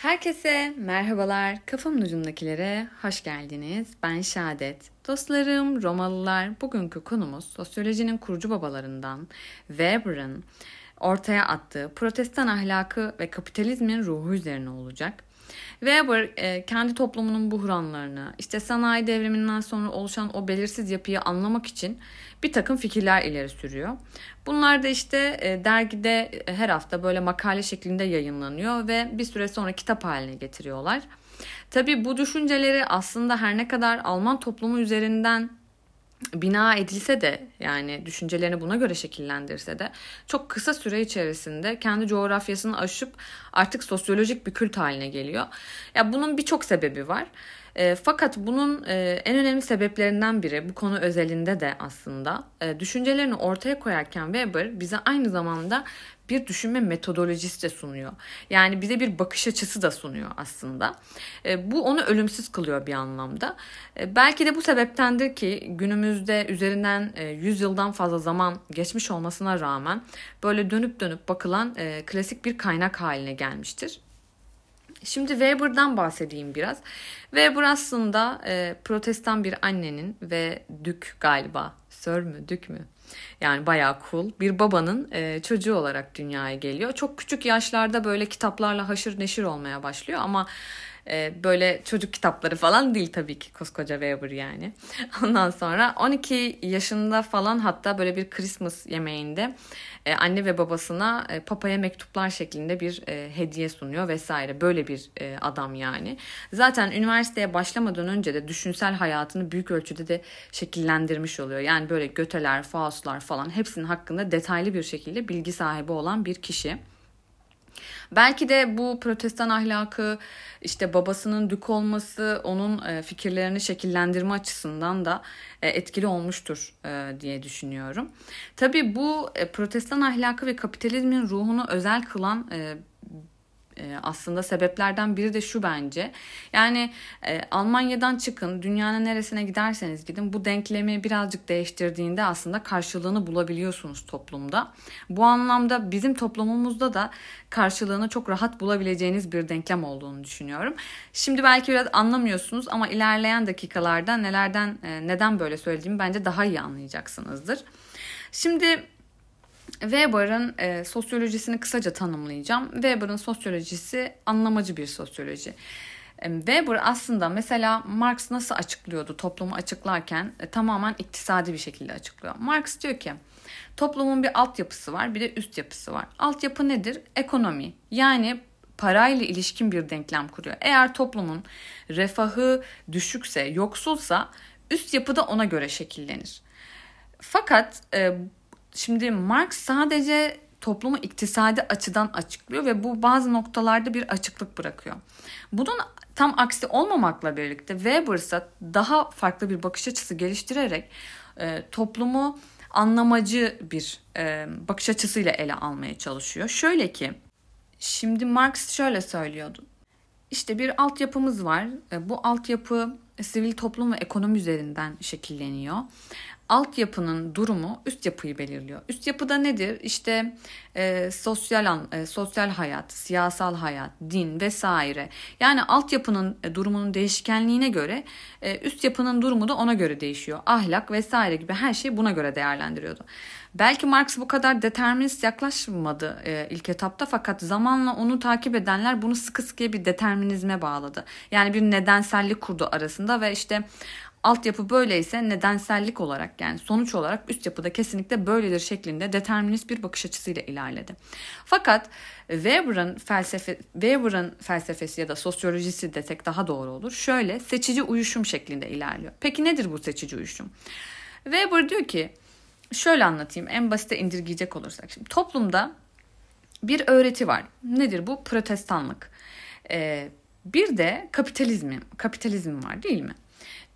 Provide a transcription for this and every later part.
Herkese merhabalar. Kafamın ucundakilere hoş geldiniz. Ben Şadet. Dostlarım, Romalılar, bugünkü konumuz sosyolojinin kurucu babalarından Weber'ın ortaya attığı protestan ahlakı ve kapitalizmin ruhu üzerine olacak. Weber e, kendi toplumunun buhranlarını, işte sanayi devriminden sonra oluşan o belirsiz yapıyı anlamak için bir takım fikirler ileri sürüyor. Bunlar da işte e, dergide her hafta böyle makale şeklinde yayınlanıyor ve bir süre sonra kitap haline getiriyorlar. Tabii bu düşünceleri aslında her ne kadar Alman toplumu üzerinden bina edilse de yani düşüncelerini buna göre şekillendirse de çok kısa süre içerisinde kendi coğrafyasını aşıp artık sosyolojik bir kült haline geliyor. Ya bunun birçok sebebi var. E, fakat bunun e, en önemli sebeplerinden biri bu konu özelinde de aslında e, düşüncelerini ortaya koyarken Weber bize aynı zamanda bir düşünme metodolojisi de sunuyor. Yani bize bir bakış açısı da sunuyor aslında. E, bu onu ölümsüz kılıyor bir anlamda. E, belki de bu sebeptendir ki günümüzde üzerinden e, 100 yıldan fazla zaman geçmiş olmasına rağmen böyle dönüp dönüp bakılan e, klasik bir kaynak haline gelmiştir. Şimdi Weber'dan bahsedeyim biraz. Weber aslında e, protestan bir annenin ve dük galiba, sör mü, dük mü? Yani bayağı cool bir babanın e, çocuğu olarak dünyaya geliyor. Çok küçük yaşlarda böyle kitaplarla haşır neşir olmaya başlıyor ama e, böyle çocuk kitapları falan değil tabii ki koskoca Weber yani. Ondan sonra 12 yaşında falan hatta böyle bir Christmas yemeğinde e, anne ve babasına e, papaya mektuplar şeklinde bir e, hediye sunuyor vesaire. Böyle bir adam yani. Zaten üniversiteye başlamadan önce de düşünsel hayatını büyük ölçüde de şekillendirmiş oluyor. Yani böyle Göteler, Faustlar falan hepsinin hakkında detaylı bir şekilde bilgi sahibi olan bir kişi. Belki de bu protestan ahlakı işte babasının dük olması onun e, fikirlerini şekillendirme açısından da e, etkili olmuştur e, diye düşünüyorum. Tabii bu protestan ahlakı ve kapitalizmin ruhunu özel kılan e, aslında sebeplerden biri de şu bence. Yani e, Almanya'dan çıkın, dünyanın neresine giderseniz gidin bu denklemi birazcık değiştirdiğinde aslında karşılığını bulabiliyorsunuz toplumda. Bu anlamda bizim toplumumuzda da karşılığını çok rahat bulabileceğiniz bir denklem olduğunu düşünüyorum. Şimdi belki biraz anlamıyorsunuz ama ilerleyen dakikalarda nelerden e, neden böyle söylediğimi bence daha iyi anlayacaksınızdır. Şimdi Weber'ın e, sosyolojisini kısaca tanımlayacağım. Weber'ın sosyolojisi anlamacı bir sosyoloji. E, Weber aslında mesela Marx nasıl açıklıyordu toplumu açıklarken e, tamamen iktisadi bir şekilde açıklıyor. Marx diyor ki toplumun bir altyapısı var bir de üst yapısı var. Altyapı nedir? Ekonomi. Yani parayla ilişkin bir denklem kuruyor. Eğer toplumun refahı düşükse, yoksulsa üst yapı da ona göre şekillenir. Fakat e, Şimdi Marx sadece toplumu iktisadi açıdan açıklıyor ve bu bazı noktalarda bir açıklık bırakıyor. Bunun tam aksi olmamakla birlikte Weber ise daha farklı bir bakış açısı geliştirerek e, toplumu anlamacı bir e, bakış açısıyla ele almaya çalışıyor. Şöyle ki şimdi Marx şöyle söylüyordu. İşte bir altyapımız var. E, bu altyapı sivil toplum ve ekonomi üzerinden şekilleniyor altyapının durumu üst yapıyı belirliyor. Üst yapıda nedir? İşte e, sosyal e, sosyal hayat, siyasal hayat, din vesaire. Yani altyapının e, durumunun değişkenliğine göre e, üst yapının durumu da ona göre değişiyor. Ahlak vesaire gibi her şey buna göre değerlendiriyordu. Belki Marx bu kadar determinist yaklaşmadı e, ilk etapta fakat zamanla onu takip edenler bunu sıkı sıkıya bir determinizme bağladı. Yani bir nedensellik kurdu arasında ve işte altyapı böyleyse nedensellik olarak yani sonuç olarak üst yapıda kesinlikle böyledir şeklinde determinist bir bakış açısıyla ilerledi. Fakat Weber'ın felsefe Weber'ın felsefesi ya da sosyolojisi desek daha doğru olur. Şöyle seçici uyuşum şeklinde ilerliyor. Peki nedir bu seçici uyuşum? Weber diyor ki şöyle anlatayım en basite indirgeyecek olursak. Şimdi toplumda bir öğreti var. Nedir bu? Protestanlık. Ee, bir de kapitalizm, kapitalizm var değil mi?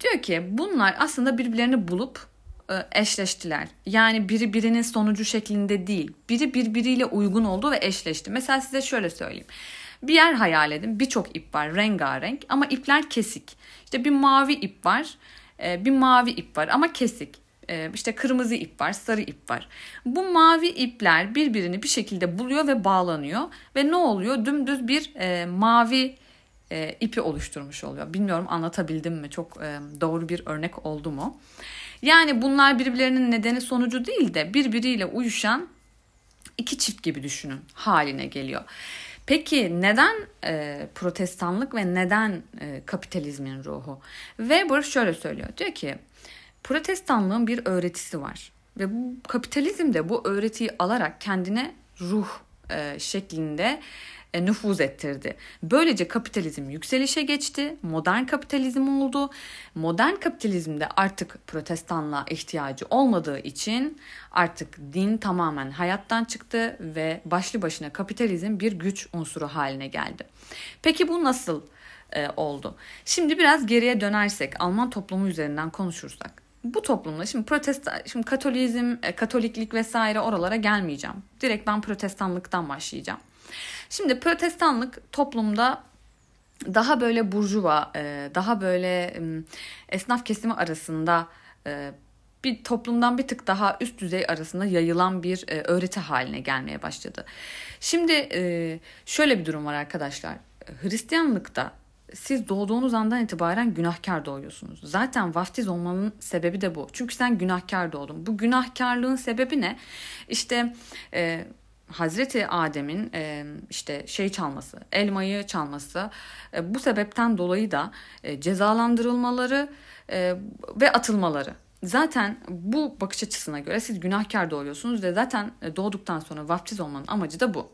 Diyor ki bunlar aslında birbirlerini bulup e, eşleştiler. Yani biri birinin sonucu şeklinde değil. Biri birbiriyle uygun oldu ve eşleşti. Mesela size şöyle söyleyeyim. Bir yer hayal edin. Birçok ip var rengarenk ama ipler kesik. İşte bir mavi ip var. E, bir mavi ip var ama kesik. e, işte kırmızı ip var, sarı ip var. Bu mavi ipler birbirini bir şekilde buluyor ve bağlanıyor ve ne oluyor? Dümdüz bir mavi e, ipi oluşturmuş oluyor. Bilmiyorum anlatabildim mi? Çok e, doğru bir örnek oldu mu? Yani bunlar birbirlerinin nedeni sonucu değil de birbiriyle uyuşan iki çift gibi düşünün haline geliyor. Peki neden e, protestanlık ve neden e, kapitalizmin ruhu? Weber şöyle söylüyor. Diyor ki protestanlığın bir öğretisi var. Ve bu kapitalizm de bu öğretiyi alarak kendine ruh e, şeklinde e, nüfuz ettirdi. Böylece kapitalizm yükselişe geçti, modern kapitalizm oldu. Modern kapitalizmde artık protestanlığa ihtiyacı olmadığı için artık din tamamen hayattan çıktı ve başlı başına kapitalizm bir güç unsuru haline geldi. Peki bu nasıl e, oldu? Şimdi biraz geriye dönersek Alman toplumu üzerinden konuşursak bu toplumda şimdi protestan, şimdi katolizm, e, katoliklik vesaire oralara gelmeyeceğim. Direkt ben protestanlıktan başlayacağım. Şimdi protestanlık toplumda daha böyle burjuva, e, daha böyle esnaf kesimi arasında e, bir toplumdan bir tık daha üst düzey arasında yayılan bir e, öğreti haline gelmeye başladı. Şimdi şöyle bir durum var arkadaşlar. Hristiyanlıkta siz doğduğunuz andan itibaren günahkar doğuyorsunuz. Zaten vaftiz olmanın sebebi de bu. Çünkü sen günahkar doğdun. Bu günahkarlığın sebebi ne? İşte e, Hazreti Adem'in işte şey çalması, elmayı çalması bu sebepten dolayı da cezalandırılmaları ve atılmaları. Zaten bu bakış açısına göre siz günahkar doğuyorsunuz ve zaten doğduktan sonra vaftiz olmanın amacı da bu.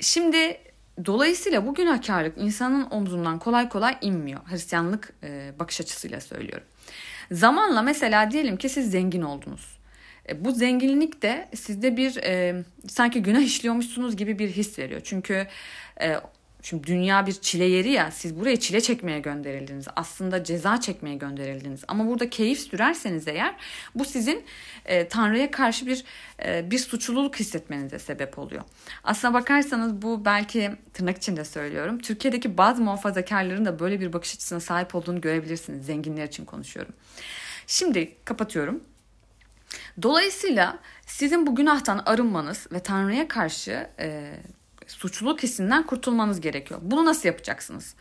Şimdi dolayısıyla bu günahkarlık insanın omzundan kolay kolay inmiyor. Hristiyanlık bakış açısıyla söylüyorum. Zamanla mesela diyelim ki siz zengin oldunuz bu zenginlik de sizde bir e, sanki günah işliyormuşsunuz gibi bir his veriyor. Çünkü e, şimdi dünya bir çile yeri ya siz buraya çile çekmeye gönderildiniz. Aslında ceza çekmeye gönderildiniz. Ama burada keyif sürerseniz eğer bu sizin e, Tanrı'ya karşı bir e, bir suçluluk hissetmenize sebep oluyor. Aslına bakarsanız bu belki tırnak içinde söylüyorum. Türkiye'deki bazı muhafazakarların da böyle bir bakış açısına sahip olduğunu görebilirsiniz. Zenginler için konuşuyorum. Şimdi kapatıyorum. Dolayısıyla sizin bu günahtan arınmanız ve Tanrı'ya karşı e, suçluluk hissinden kurtulmanız gerekiyor. Bunu nasıl yapacaksınız?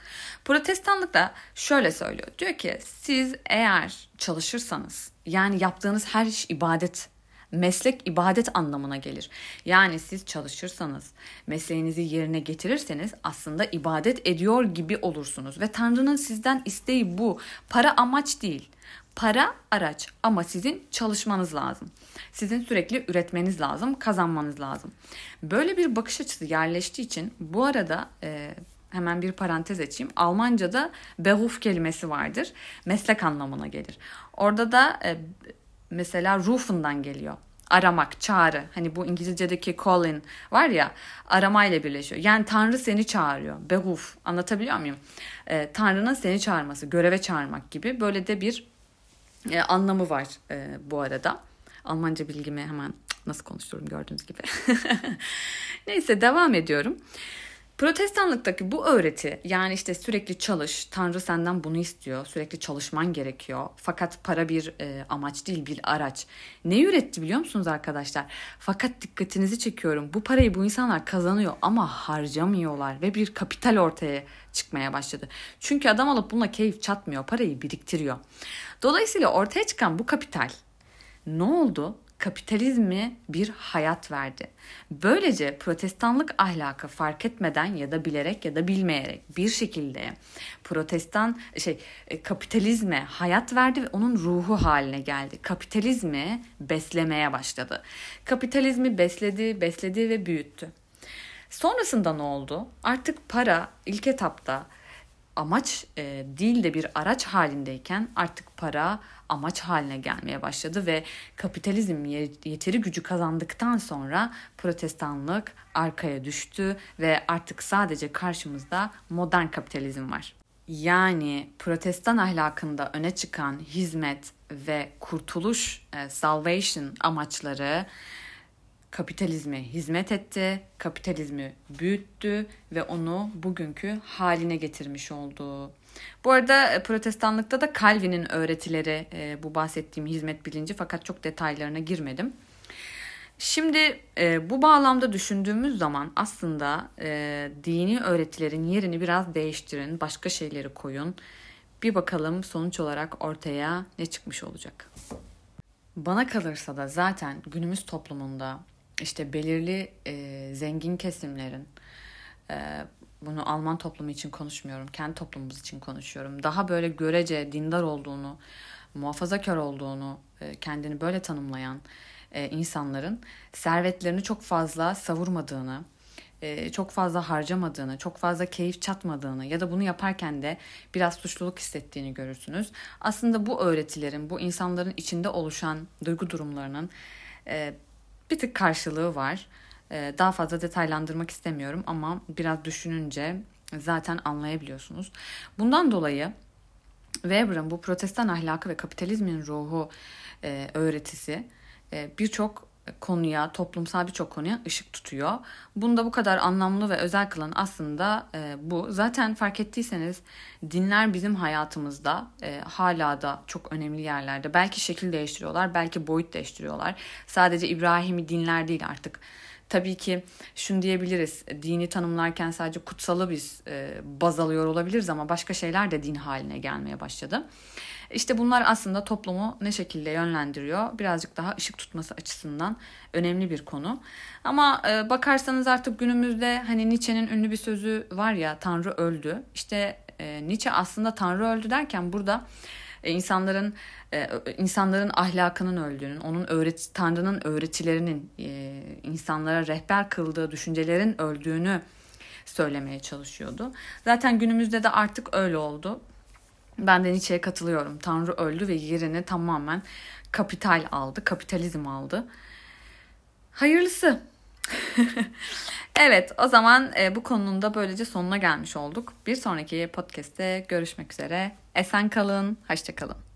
Protestanlık da şöyle söylüyor. Diyor ki siz eğer çalışırsanız yani yaptığınız her iş ibadet meslek ibadet anlamına gelir. Yani siz çalışırsanız, mesleğinizi yerine getirirseniz aslında ibadet ediyor gibi olursunuz ve Tanrı'nın sizden isteği bu. Para amaç değil. Para araç ama sizin çalışmanız lazım. Sizin sürekli üretmeniz lazım, kazanmanız lazım. Böyle bir bakış açısı yerleştiği için bu arada e, hemen bir parantez açayım. Almanca'da Beruf kelimesi vardır. Meslek anlamına gelir. Orada da e, mesela rufundan geliyor. Aramak, çağrı. Hani bu İngilizce'deki calling var ya aramayla birleşiyor. Yani Tanrı seni çağırıyor. Beruf. Anlatabiliyor muyum? E, Tanrı'nın seni çağırması, göreve çağırmak gibi böyle de bir e, anlamı var e, bu arada. Almanca bilgimi hemen nasıl konuşuyorum gördüğünüz gibi. Neyse devam ediyorum. Protestanlıktaki bu öğreti yani işte sürekli çalış, Tanrı senden bunu istiyor, sürekli çalışman gerekiyor. Fakat para bir e, amaç değil bir araç. Ne üretti biliyor musunuz arkadaşlar? Fakat dikkatinizi çekiyorum bu parayı bu insanlar kazanıyor ama harcamıyorlar ve bir kapital ortaya çıkmaya başladı. Çünkü adam alıp bununla keyif çatmıyor, parayı biriktiriyor. Dolayısıyla ortaya çıkan bu kapital ne oldu? Kapitalizmi bir hayat verdi. Böylece protestanlık ahlakı fark etmeden ya da bilerek ya da bilmeyerek bir şekilde protestan şey e, kapitalizme hayat verdi ve onun ruhu haline geldi. Kapitalizmi beslemeye başladı. Kapitalizmi besledi, besledi ve büyüttü. Sonrasında ne oldu? Artık para ilk etapta amaç e, değil de bir araç halindeyken artık para amaç haline gelmeye başladı ve kapitalizm yeteri gücü kazandıktan sonra protestanlık arkaya düştü ve artık sadece karşımızda modern kapitalizm var. Yani protestan ahlakında öne çıkan hizmet ve kurtuluş, e, salvation amaçları kapitalizme hizmet etti, kapitalizmi büyüttü ve onu bugünkü haline getirmiş oldu. Bu arada e, protestanlıkta da Calvin'in öğretileri e, bu bahsettiğim hizmet bilinci fakat çok detaylarına girmedim. Şimdi e, bu bağlamda düşündüğümüz zaman aslında e, dini öğretilerin yerini biraz değiştirin, başka şeyleri koyun. Bir bakalım sonuç olarak ortaya ne çıkmış olacak. Bana kalırsa da zaten günümüz toplumunda işte belirli e, zengin kesimlerin e, bunu Alman toplumu için konuşmuyorum, kendi toplumumuz için konuşuyorum. Daha böyle görece dindar olduğunu, muhafazakar olduğunu, e, kendini böyle tanımlayan e, insanların servetlerini çok fazla savurmadığını, e, çok fazla harcamadığını, çok fazla keyif çatmadığını ya da bunu yaparken de biraz suçluluk hissettiğini görürsünüz. Aslında bu öğretilerin, bu insanların içinde oluşan duygu durumlarının e, bir tık karşılığı var. E, daha fazla detaylandırmak istemiyorum ama biraz düşününce zaten anlayabiliyorsunuz. Bundan dolayı Weber'ın bu protestan ahlakı ve kapitalizmin ruhu e, öğretisi e, birçok konuya, toplumsal birçok konuya ışık tutuyor. Bunu da bu kadar anlamlı ve özel kılan aslında e, bu. Zaten fark ettiyseniz dinler bizim hayatımızda e, hala da çok önemli yerlerde. Belki şekil değiştiriyorlar, belki boyut değiştiriyorlar. Sadece İbrahim'i dinler değil artık. Tabii ki şunu diyebiliriz, dini tanımlarken sadece kutsalı biz e, baz alıyor olabiliriz ama başka şeyler de din haline gelmeye başladı. İşte bunlar aslında toplumu ne şekilde yönlendiriyor birazcık daha ışık tutması açısından önemli bir konu. Ama e, bakarsanız artık günümüzde hani Nietzsche'nin ünlü bir sözü var ya Tanrı öldü. İşte e, Nietzsche aslında Tanrı öldü derken burada e, insanların insanların ahlakının öldüğünün, onun öğret Tanrı'nın öğretilerinin insanlara rehber kıldığı düşüncelerin öldüğünü söylemeye çalışıyordu. Zaten günümüzde de artık öyle oldu. Ben de Nietzsche'ye katılıyorum. Tanrı öldü ve yerini tamamen kapital aldı, kapitalizm aldı. Hayırlısı. evet o zaman e, bu konunun da böylece sonuna gelmiş olduk. Bir sonraki podcast'te görüşmek üzere. Esen kalın, hoşça kalın.